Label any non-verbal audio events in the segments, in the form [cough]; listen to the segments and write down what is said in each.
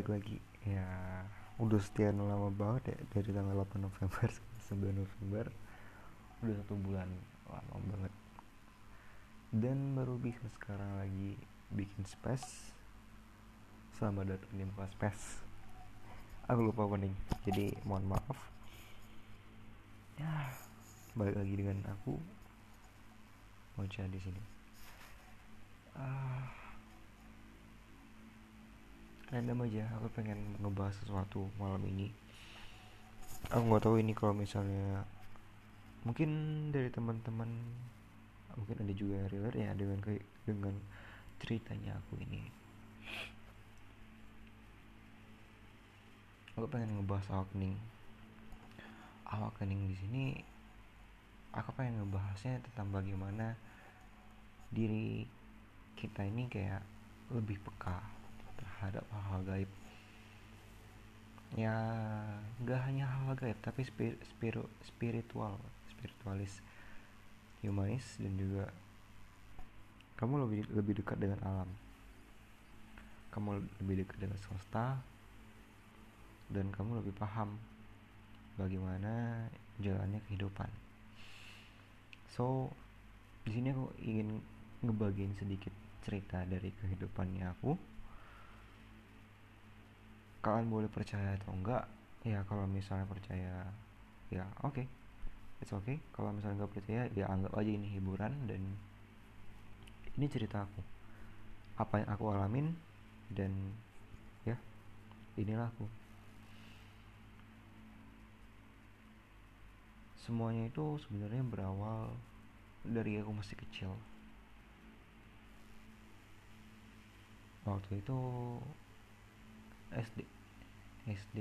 balik lagi. Ya udah sekian lama banget ya dari tanggal 8 November [laughs] sampai 9 November. Udah satu bulan lama banget. Dan baru bisa sekarang lagi bikin space selamat datang di muka space. Aku lupa opening jadi mohon maaf. Ya balik lagi dengan aku. Mocha di sini. Ah random aja aku pengen ngebahas sesuatu malam ini. Aku nggak tahu ini kalau misalnya mungkin dari teman-teman mungkin ada juga relate ya dengan dengan ceritanya aku ini. Aku pengen ngebahas awakening awakening di sini aku pengen ngebahasnya tentang bagaimana diri kita ini kayak lebih peka terhadap hal-hal gaib. Ya nggak hanya hal, hal gaib tapi spir, spir, spiritual spiritualis humanis dan juga kamu lebih lebih dekat dengan alam. Kamu lebih dekat dengan semesta dan kamu lebih paham bagaimana jalannya kehidupan. So di sini aku ingin ngebagiin sedikit cerita dari kehidupannya aku kalian boleh percaya atau enggak ya kalau misalnya percaya ya oke. Okay. it's okay. Kalau misalnya nggak percaya ya anggap aja ini hiburan dan ini cerita aku. Apa yang aku alamin dan ya inilah aku. Semuanya itu sebenarnya berawal dari aku masih kecil. Waktu itu SD. SD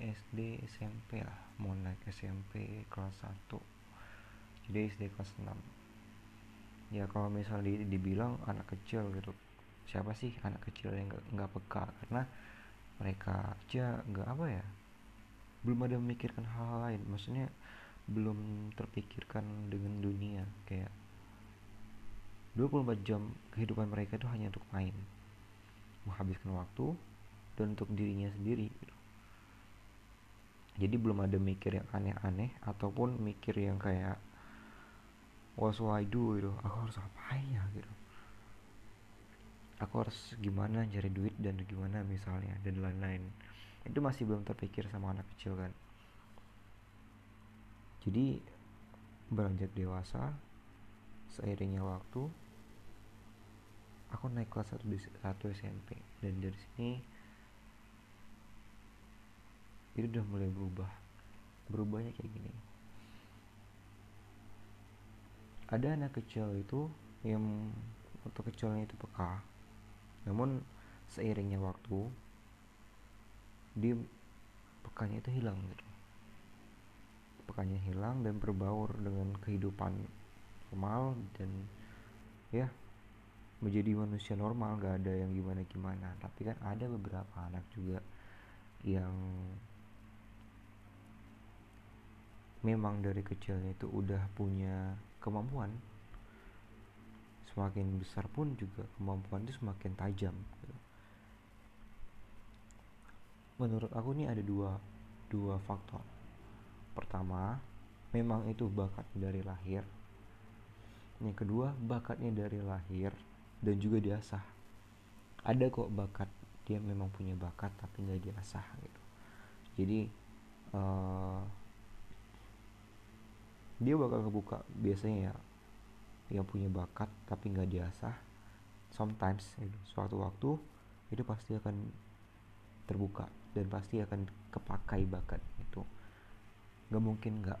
SD SMP lah. Mau naik SMP kelas 1 jadi SD kelas 6 ya kalau misalnya dibilang anak kecil gitu. Siapa sih anak kecil yang nggak nggak peka? Karena mereka aja nggak apa ya belum ada memikirkan hal-hal lain. Maksudnya belum terpikirkan dengan dunia. Kayak 24 jam kehidupan mereka itu hanya untuk main. Menghabiskan waktu dan untuk dirinya sendiri gitu. jadi belum ada mikir yang aneh-aneh ataupun mikir yang kayak what should I do gitu. Aku harus ngapain ya? gitu. Aku harus gimana cari duit dan gimana misalnya dan lain-lain. Itu masih belum terpikir sama anak kecil kan. Jadi beranjak dewasa seiringnya waktu aku naik kelas 1 di 1 SMP dan dari sini itu udah mulai berubah. Berubahnya kayak gini. Ada anak kecil itu yang waktu kecilnya itu peka. Namun seiringnya waktu di pekanya itu hilang gitu. Pekanya hilang dan berbaur dengan kehidupan normal dan ya menjadi manusia normal gak ada yang gimana gimana tapi kan ada beberapa anak juga yang memang dari kecilnya itu udah punya kemampuan. Semakin besar pun juga kemampuan itu semakin tajam gitu. menurut aku ini ada dua dua faktor. Pertama memang itu bakat dari lahir. Yang kedua bakatnya dari lahir dan juga diasah. Ada kok bakat dia memang punya bakat tapi nggak diasah gitu. Jadi uh, dia bakal kebuka biasanya ya yang punya bakat tapi nggak diasah sometimes gitu, suatu waktu itu pasti akan terbuka dan pasti akan kepakai bakat itu. Nggak mungkin nggak.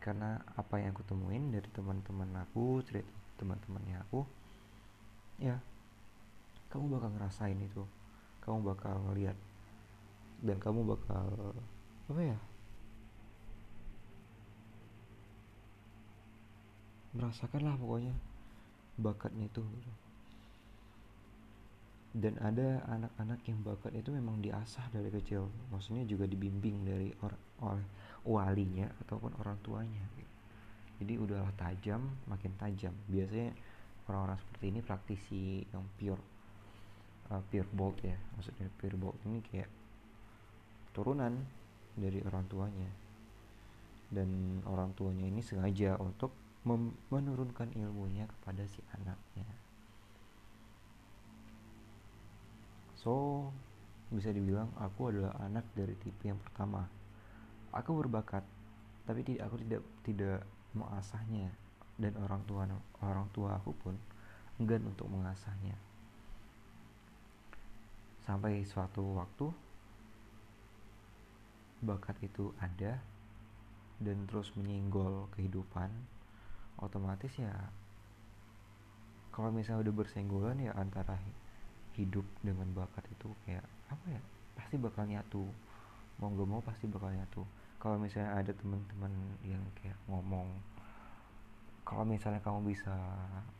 Karena apa yang aku temuin dari teman-teman aku cerita teman-temannya aku ya kamu bakal ngerasain itu. Kamu bakal ngeliat dan kamu bakal apa ya merasakan lah pokoknya bakatnya itu gitu. dan ada anak-anak yang bakat itu memang diasah dari kecil maksudnya juga dibimbing dari or oleh walinya ataupun orang tuanya gitu. jadi udahlah tajam makin tajam biasanya orang-orang seperti ini praktisi yang pure uh, bolt ya maksudnya bolt ini kayak turunan dari orang tuanya dan orang tuanya ini sengaja untuk menurunkan ilmunya kepada si anaknya. So bisa dibilang aku adalah anak dari tipe yang pertama. Aku berbakat tapi tidak aku tidak tidak mengasahnya. Dan orang tua orang tua aku pun enggan untuk mengasahnya. Sampai suatu waktu bakat itu ada dan terus menyinggol kehidupan otomatis ya kalau misalnya udah bersenggolan ya antara hidup dengan bakat itu kayak apa ya pasti bakal nyatu. Mau gak mau pasti bakal nyatu. Kalau misalnya ada teman-teman yang kayak ngomong kalau misalnya kamu bisa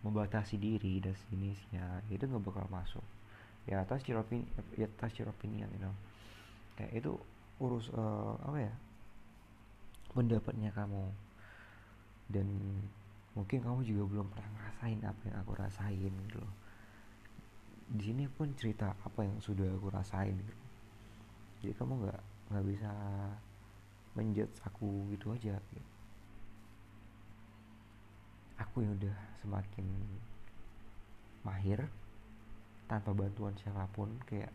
membatasi diri dan sejenisnya itu nggak bakal masuk. Ya atas your ya atas your opinion you know. Kayak itu urus uh, apa ya pendapatnya kamu. Dan mungkin kamu juga belum pernah ngerasain apa yang aku rasain gitu loh di sini pun cerita apa yang sudah aku rasain gitu jadi kamu nggak nggak bisa menjudge aku gitu aja gitu. aku yang udah semakin mahir tanpa bantuan siapa pun kayak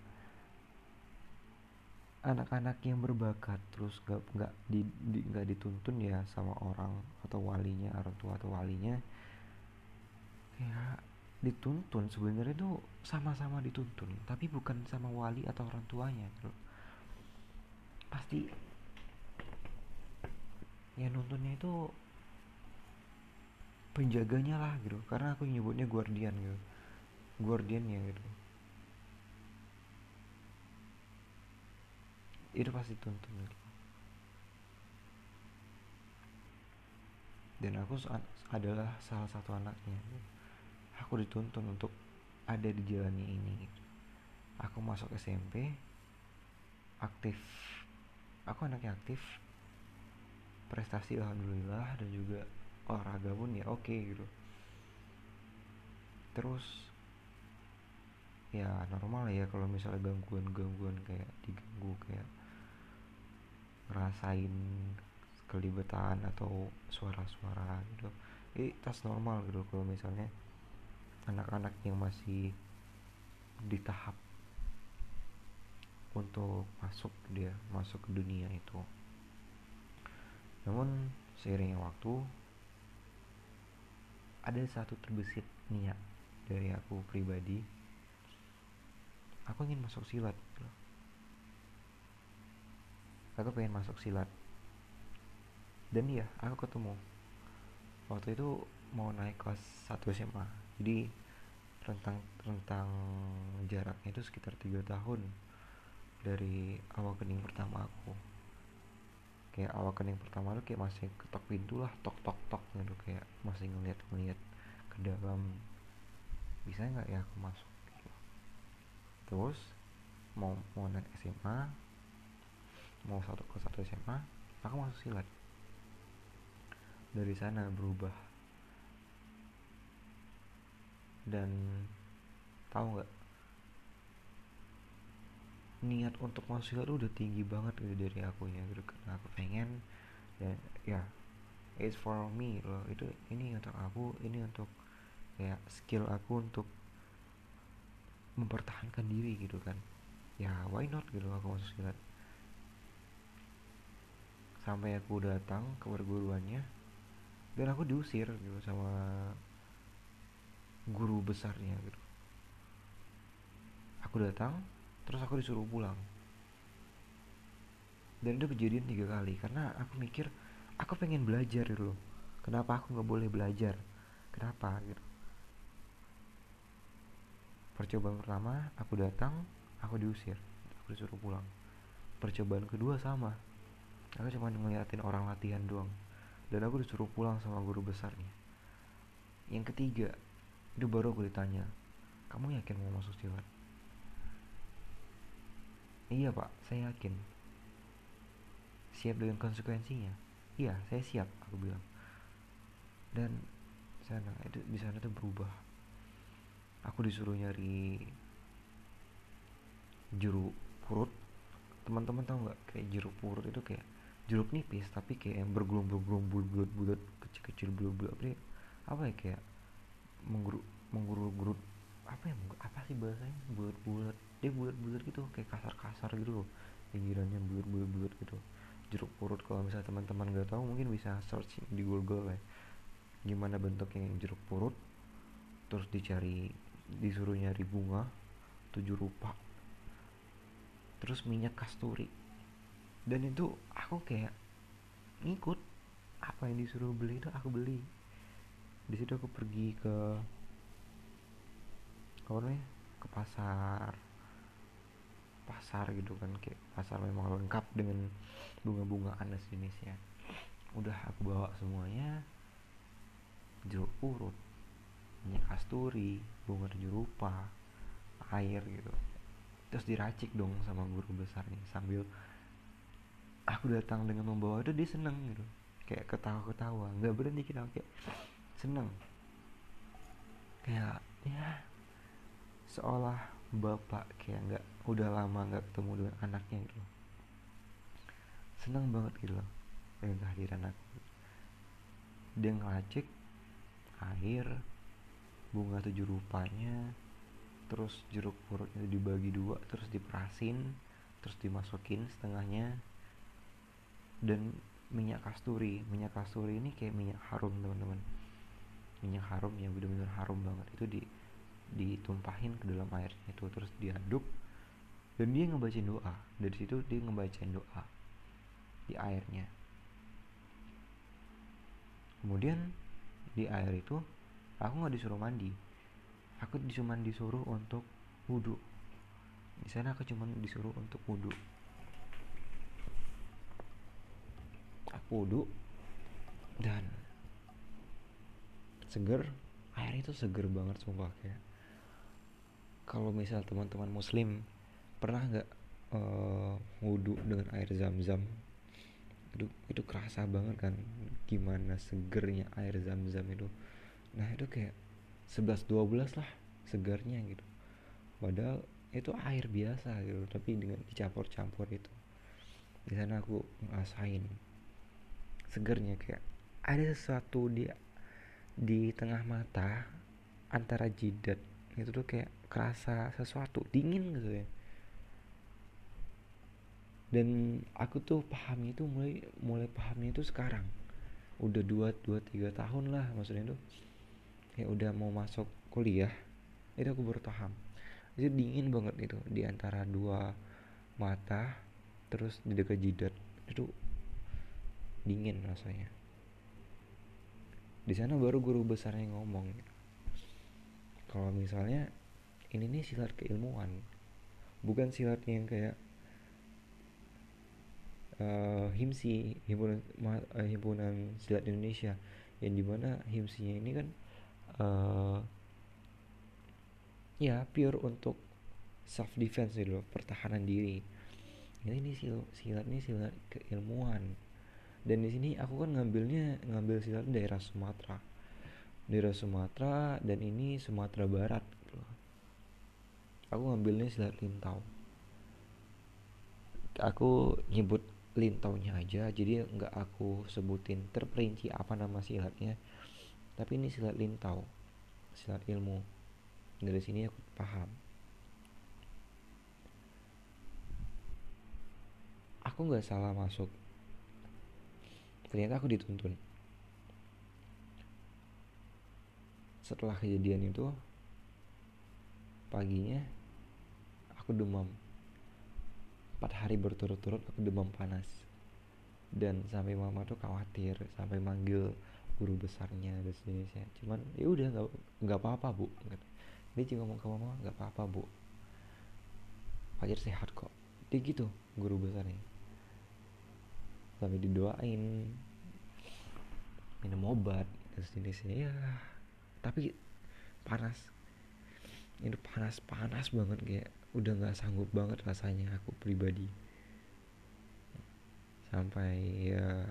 anak-anak yang berbakat terus gak nggak di, di, dituntun ya sama orang atau walinya orang tua atau walinya kayak dituntun. Sebenarnya itu sama-sama dituntun tapi bukan sama wali atau orang tuanya gitu pasti yang nuntunnya itu penjaganya lah gitu karena aku nyebutnya guardian gitu. Guardiannya gitu itu pasti tuntun gitu. dan aku adalah salah satu anaknya. Gitu aku dituntun untuk ada di jalannya ini aku masuk SMP aktif. Aku anaknya aktif. Prestasi alhamdulillah dan juga olahraga pun ya oke okay, gitu. Terus ya normal ya kalau misalnya gangguan-gangguan kayak diganggu kayak ngerasain kelibetan atau suara-suara gitu. Ini tas normal gitu kalau misalnya anak-anak yang masih di tahap untuk masuk dia masuk ke dunia itu. Namun seiringnya waktu ada satu terbesit niat dari aku pribadi. Aku ingin masuk silat aku pengen masuk silat. Dan ya aku ketemu. Waktu itu mau naik kelas 1 SMA jadi rentang rentang jaraknya itu sekitar tiga tahun dari awal kening pertama aku. Kayak awal kening pertama tuh kayak masih ketok pintu lah tok tok tok gitu. Kayak masih ngeliat ngeliat ke dalam. Bisa nggak ya aku masuk gitu. terus mau mau naik SMA mau satu ke satu SMA aku masuk silat. Dari sana berubah. Dan tahu nggak? Niat untuk masuk silat udah tinggi banget gitu dari aku ya gitu karena aku pengen dan ya it's for me loh. Itu ini untuk aku ini untuk kayak skill aku untuk mempertahankan diri gitu kan. Ya why not gitu aku masuk silat sampai aku datang ke perguruannya dan aku diusir gitu sama guru besarnya gitu. Aku datang terus aku disuruh pulang. Dan itu kejadian tiga kali karena aku mikir aku pengen belajar gitu loh. Kenapa aku nggak boleh belajar? Kenapa gitu? Percobaan pertama aku datang aku diusir aku disuruh pulang. Percobaan kedua sama aku cuma ngeliatin orang latihan doang. Dan aku disuruh pulang sama guru besarnya. Yang ketiga itu baru aku ditanya kamu yakin mau masuk silat iya pak saya yakin. Siap dengan konsekuensinya? Iya saya siap aku bilang. Dan sana itu di sana tuh berubah. Aku disuruh nyari jeruk purut teman-teman tahu nggak kayak jeruk purut itu kayak jeruk nipis tapi kayak yang bergelombang-gelombang bulat-bulat kecil-kecil bulat-bulat apa ya? Apa ya kayak menggerut menggerut-gerut apa ya apa sih bahasanya? Bulat-bulat dia bulat-bulat gitu kayak kasar-kasar gitu loh pinggirannya bulat-bulat gitu. Jeruk purut kalau misalnya teman-teman nggak tahu mungkin bisa search di Google ya gimana bentuknya jeruk purut terus dicari disuruh nyari bunga tujuh rupa terus minyak kasturi. Dan itu aku kayak ngikut apa yang disuruh beli itu aku beli. Di situ aku pergi ke apa namanya? Ke pasar. Pasar gitu kan kayak pasar memang lengkap dengan bunga-bungaan dan sejenisnya udah aku bawa semuanya. Jeruk purut minyak kasturi bunga tujuh air gitu terus diracik dong sama guru besarnya sambil aku datang dengan membawa itu dia seneng gitu. Kayak ketawa-ketawa nggak berhenti kita kayak seneng. Kayak ya seolah bapak kayak nggak udah lama nggak ketemu dengan anaknya gitu. Seneng banget gitu loh dengan kehadiran aku dia ngelacik air bunga tujuh rupanya terus jeruk purutnya dibagi dua terus diperasin terus dimasukin setengahnya. Dan minyak kasturi minyak kasturi ini kayak minyak harum teman-teman. Minyak harum yang benar-benar harum banget. Itu di ditumpahin ke dalam airnya itu terus diaduk. Dan dia ngebacain doa. Dari situ dia ngebacain doa di airnya. Kemudian di air itu aku nggak disuruh mandi aku cuma disuruh untuk wudhu di sana aku cuma disuruh untuk wudhu aku wudhu dan seger. Air itu seger banget sumpah kayak. Kalau misal teman-teman muslim pernah nggak uh, wudhu dengan air zam-zam? Itu itu kerasa banget kan gimana segernya air zam-zam itu. Nah itu kayak 11-12 lah segarnya gitu. Padahal itu air biasa gitu tapi dengan dicampur-campur itu. Di sana aku ngerasain segernya kayak ada sesuatu di di tengah mata antara jidat itu tuh kayak kerasa sesuatu dingin gitu ya. Dan aku tuh paham itu mulai mulai pahamnya itu sekarang. Udah dua dua tiga tahun lah maksudnya itu kayak udah mau masuk kuliah itu aku baru paham. Itu dingin banget itu di antara dua mata terus di dekat jidat itu dingin rasanya. Di sana baru guru besarnya ngomong. Kalau misalnya ini nih silat keilmuan bukan silat yang kayak uh, himsi himpunan uh, himpunan silat Indonesia yang di mana himsinya ini kan uh, ya pure untuk self defense gitu loh pertahanan diri. Ini ini sil silat ini silat keilmuan. Dan di sini aku kan ngambilnya ngambil silat daerah Sumatera. Daerah Sumatera dan ini Sumatera Barat gitu aku ngambilnya silat lintau. Aku nyebut lintaunya aja jadi nggak aku sebutin terperinci apa nama silatnya tapi ini silat lintau silat ilmu. Dari sini aku paham. Aku nggak salah masuk. Ternyata aku dituntun. Setelah kejadian itu paginya aku demam. Empat hari berturut-turut aku demam panas. Dan sampai mama tuh khawatir sampai manggil guru besarnya dan sejenisnya cuman ya udah nggak nggak apa-apa bu dia juga ngomong ke mama nggak apa-apa bu. Fajar sehat kok. Dia gitu guru besarnya. Sampai didoain minum obat dan sejenisnya ya. Tapi panas. Ini panas panas banget kayak udah nggak sanggup banget rasanya aku pribadi. Sampai ya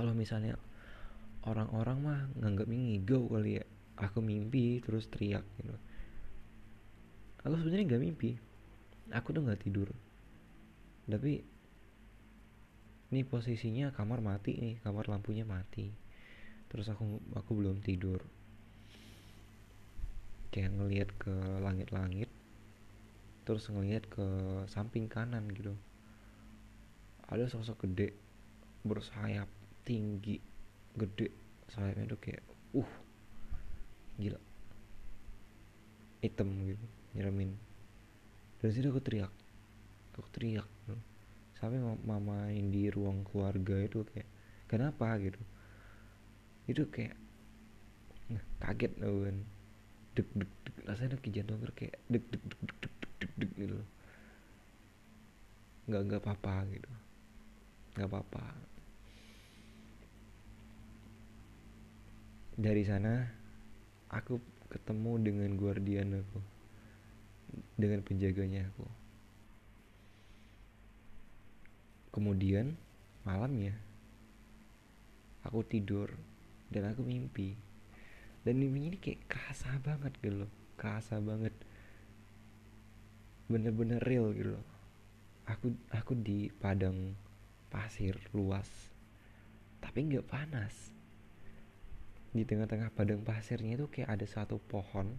kalau misalnya orang-orang mah nganggap ngigau kali ya. Aku mimpi terus teriak gitu. Aku sebenarnya nggak mimpi. Aku tuh nggak tidur. Tapi ini posisinya kamar mati nih kamar lampunya mati. Terus aku aku belum tidur. Kayak ngelihat ke langit-langit terus ngelihat ke samping kanan gitu. Ada sosok gede bersayap tinggi gede. Sayapnya tuh kayak uh gila. Hitam gitu nyeremin dari situ aku teriak. Aku teriak. Sampai mama di ruang keluarga itu kayak kenapa? gitu. Itu kayak nah, kaget loh kan. Deg deg deg. Rasanya kayak jantung kayak deg deg deg deg deg deg deg, deg gitu. Nggak nggak apa-apa gitu. Nggak apa-apa dari sana aku ketemu dengan guardian aku. Dengan penjaganya aku. Kemudian malamnya aku tidur dan aku mimpi. Dan mimpinya ini kayak kerasa banget gitu loh. Kerasa banget. Bener-bener real gitu loh. Aku aku di padang pasir luas. Tapi nggak panas di tengah-tengah padang pasirnya itu kayak ada satu pohon.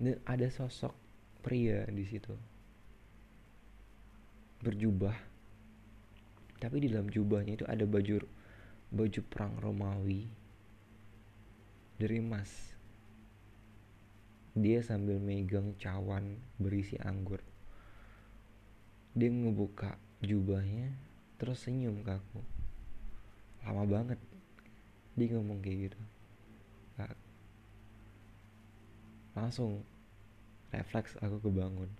Dan ada sosok pria di situ. Berjubah. Tapi di dalam jubahnya itu ada baju baju perang Romawi. Dari emas. Dia sambil megang cawan berisi anggur. Dia ngebuka jubahnya terus senyum ke aku. Lama banget dia ngomong kayak gitu. Gak. langsung refleks aku kebangun.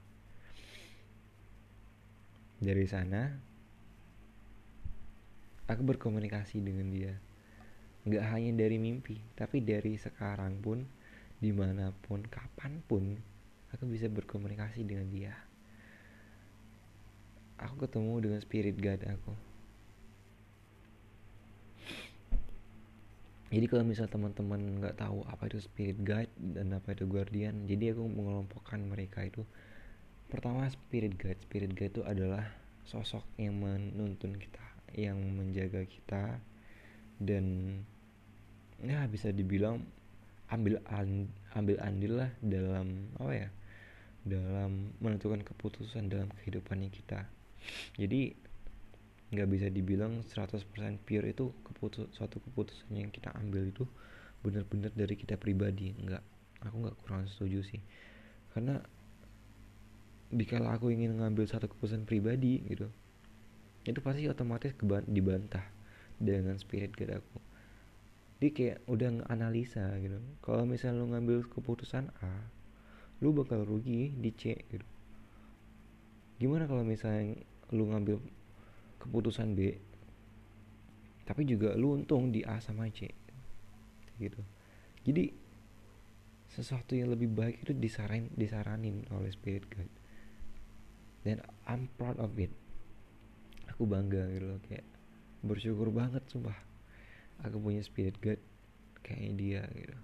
Dari sana aku berkomunikasi dengan dia. Nggak hanya dari mimpi tapi dari sekarang pun di mana pun kapan pun aku bisa berkomunikasi dengan dia. Aku ketemu dengan spirit guide aku jadi kalau misal teman-teman nggak tahu apa itu spirit guide dan apa itu guardian jadi aku mengelompokkan mereka itu. Pertama spirit guide. Spirit guide itu adalah sosok yang menuntun kita yang menjaga kita dan ya bisa dibilang ambil an, ambil andil lah dalam apa ya dalam menentukan keputusan dalam kehidupannya kita. Jadi nggak bisa dibilang 100% pure itu keputus suatu keputusan yang kita ambil itu benar-benar dari kita pribadi. Nggak aku nggak kurang setuju sih. Karena dikala aku ingin ngambil satu keputusan pribadi gitu itu pasti otomatis dibantah dengan spirit guide aku. Dia kayak udah analisa gitu. Kalau misalnya lu ngambil keputusan A lu bakal rugi di C gitu. Gimana kalau misalnya lu ngambil keputusan B. Tapi juga lu untung di A sama C. Gitu. Jadi sesuatu yang lebih baik itu disaran disaranin oleh spirit guide dan I'm proud of it. Aku bangga gitu loh kayak bersyukur banget sumpah. Aku punya spirit guide kayak dia gitu.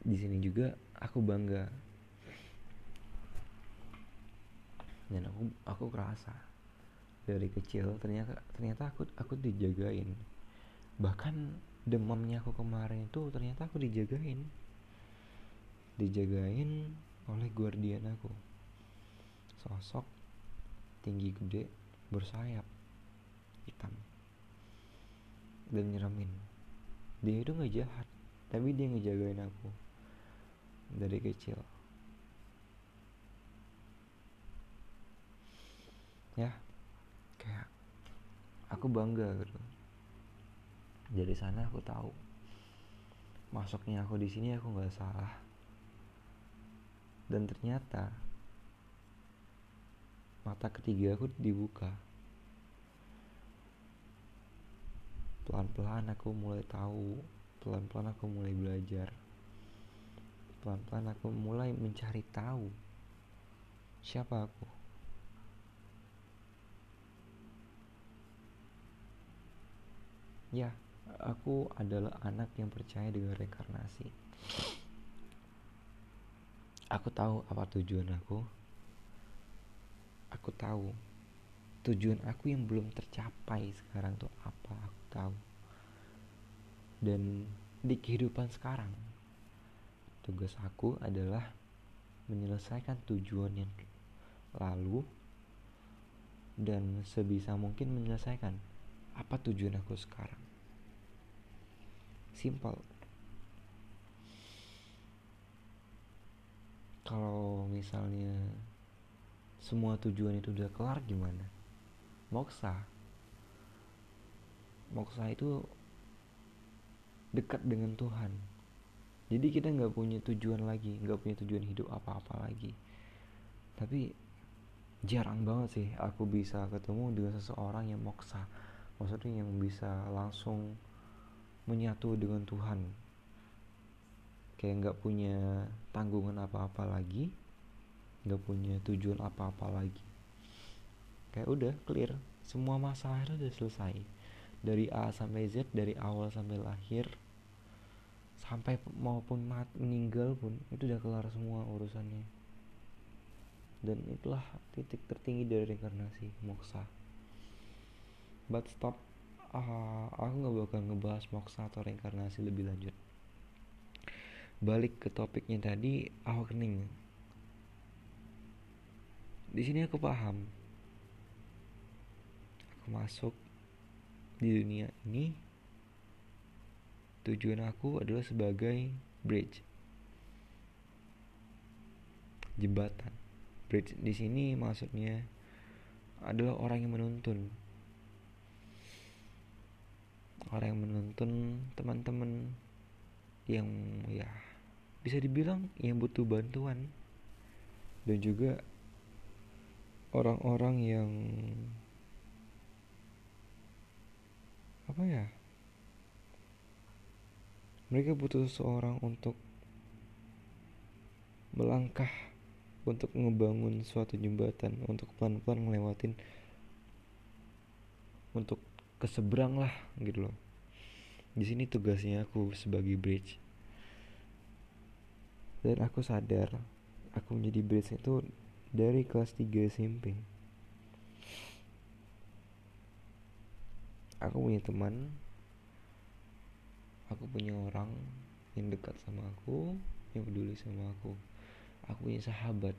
Di sini juga aku bangga dan aku aku kerasa dari kecil ternyata ternyata aku aku dijagain. Bahkan demamnya aku kemarin itu ternyata aku dijagain. Dijagain oleh guardian aku. Sosok tinggi gede bersayap hitam dan nyeremin dia itu nggak jahat tapi dia ngejagain aku dari kecil ya. Kayak aku bangga gitu. Dari sana aku tahu masuknya aku di sini aku nggak salah. Dan ternyata mata ketiga aku dibuka. Pelan-pelan aku mulai tahu pelan-pelan aku mulai belajar. Pelan-pelan aku mulai mencari tahu siapa aku ya aku adalah anak yang percaya dengan reinkarnasi. Aku tahu apa tujuan aku. Aku tahu tujuan aku yang belum tercapai sekarang tuh apa aku tahu. Dan di kehidupan sekarang tugas aku adalah menyelesaikan tujuan yang lalu dan sebisa mungkin menyelesaikan apa tujuan aku sekarang? Simple. Kalau misalnya semua tujuan itu udah kelar gimana? Moksa. Moksa itu dekat dengan Tuhan. Jadi kita nggak punya tujuan lagi nggak punya tujuan hidup apa-apa lagi. Tapi jarang banget sih aku bisa ketemu dengan seseorang yang moksa maksudnya yang bisa langsung menyatu dengan Tuhan. Kayak nggak punya tanggungan apa-apa lagi nggak punya tujuan apa-apa lagi. Kayak udah clear. Semua masalah itu udah selesai. Dari A sampai Z dari awal sampai lahir sampai maupun mat, meninggal pun itu udah kelar semua urusannya. Dan itulah titik tertinggi dari reinkarnasi moksa but stop uh, aku nggak bakal ngebahas moksa atau reinkarnasi lebih lanjut balik ke topiknya tadi awakening di sini aku paham aku masuk di dunia ini Tujuan aku adalah sebagai bridge. Jembatan. Bridge di sini maksudnya adalah orang yang menuntun. Orang yang menuntun teman-teman yang ya bisa dibilang yang butuh bantuan. Dan juga orang-orang yang apa ya? Mereka butuh seseorang untuk melangkah untuk ngebangun suatu jembatan untuk pelan-pelan ngelewatin untuk keseberang lah gitu loh. Di sini tugasnya aku sebagai bridge. Dan aku sadar aku menjadi bridge itu dari kelas 3 SMP aku punya teman aku punya orang yang dekat sama aku yang peduli sama aku. Aku punya sahabat.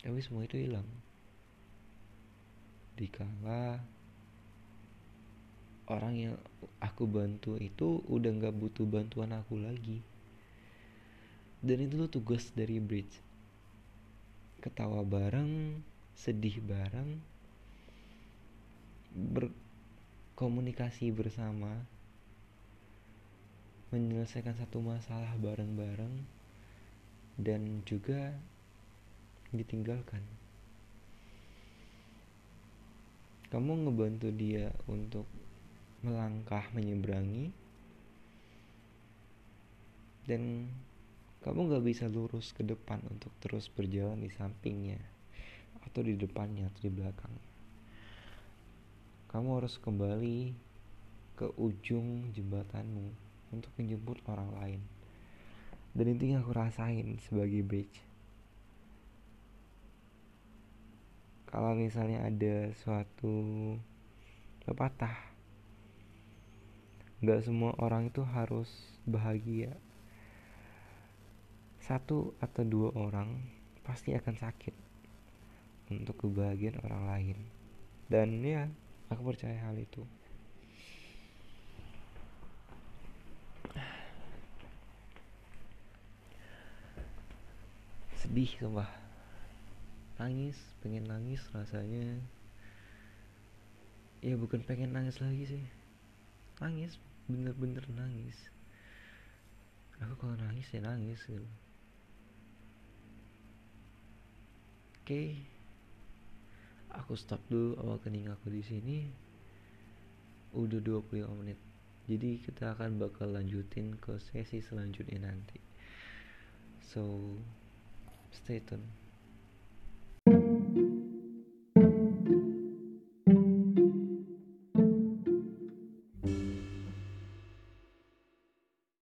Tapi semua itu hilang dikala orang yang aku bantu itu udah nggak butuh bantuan aku lagi. Dan itu tuh tugas dari bridge. Ketawa bareng sedih bareng ber komunikasi bersama menyelesaikan satu masalah bareng-bareng dan juga ditinggalkan kamu ngebantu dia untuk melangkah menyeberangi? Dan kamu gak bisa lurus ke depan untuk terus berjalan di sampingnya atau di depannya atau di belakang kamu harus kembali ke ujung jembatanmu untuk menjemput orang lain. Dan itu yang aku rasain sebagai bridge kalau misalnya ada suatu pepatah nggak semua orang itu harus bahagia. Satu atau dua orang pasti akan sakit untuk kebahagiaan orang lain. Dan ya aku percaya hal itu. Sedih sumpah nangis pengen nangis rasanya. Ya bukan pengen nangis lagi sih. Nangis bener-bener nangis. Aku kalau nangis ya nangis gitu. Oke. Aku stop dulu awal kening aku di sini. Udah 25 menit. Jadi kita akan bakal lanjutin ke sesi selanjutnya nanti. So stay tune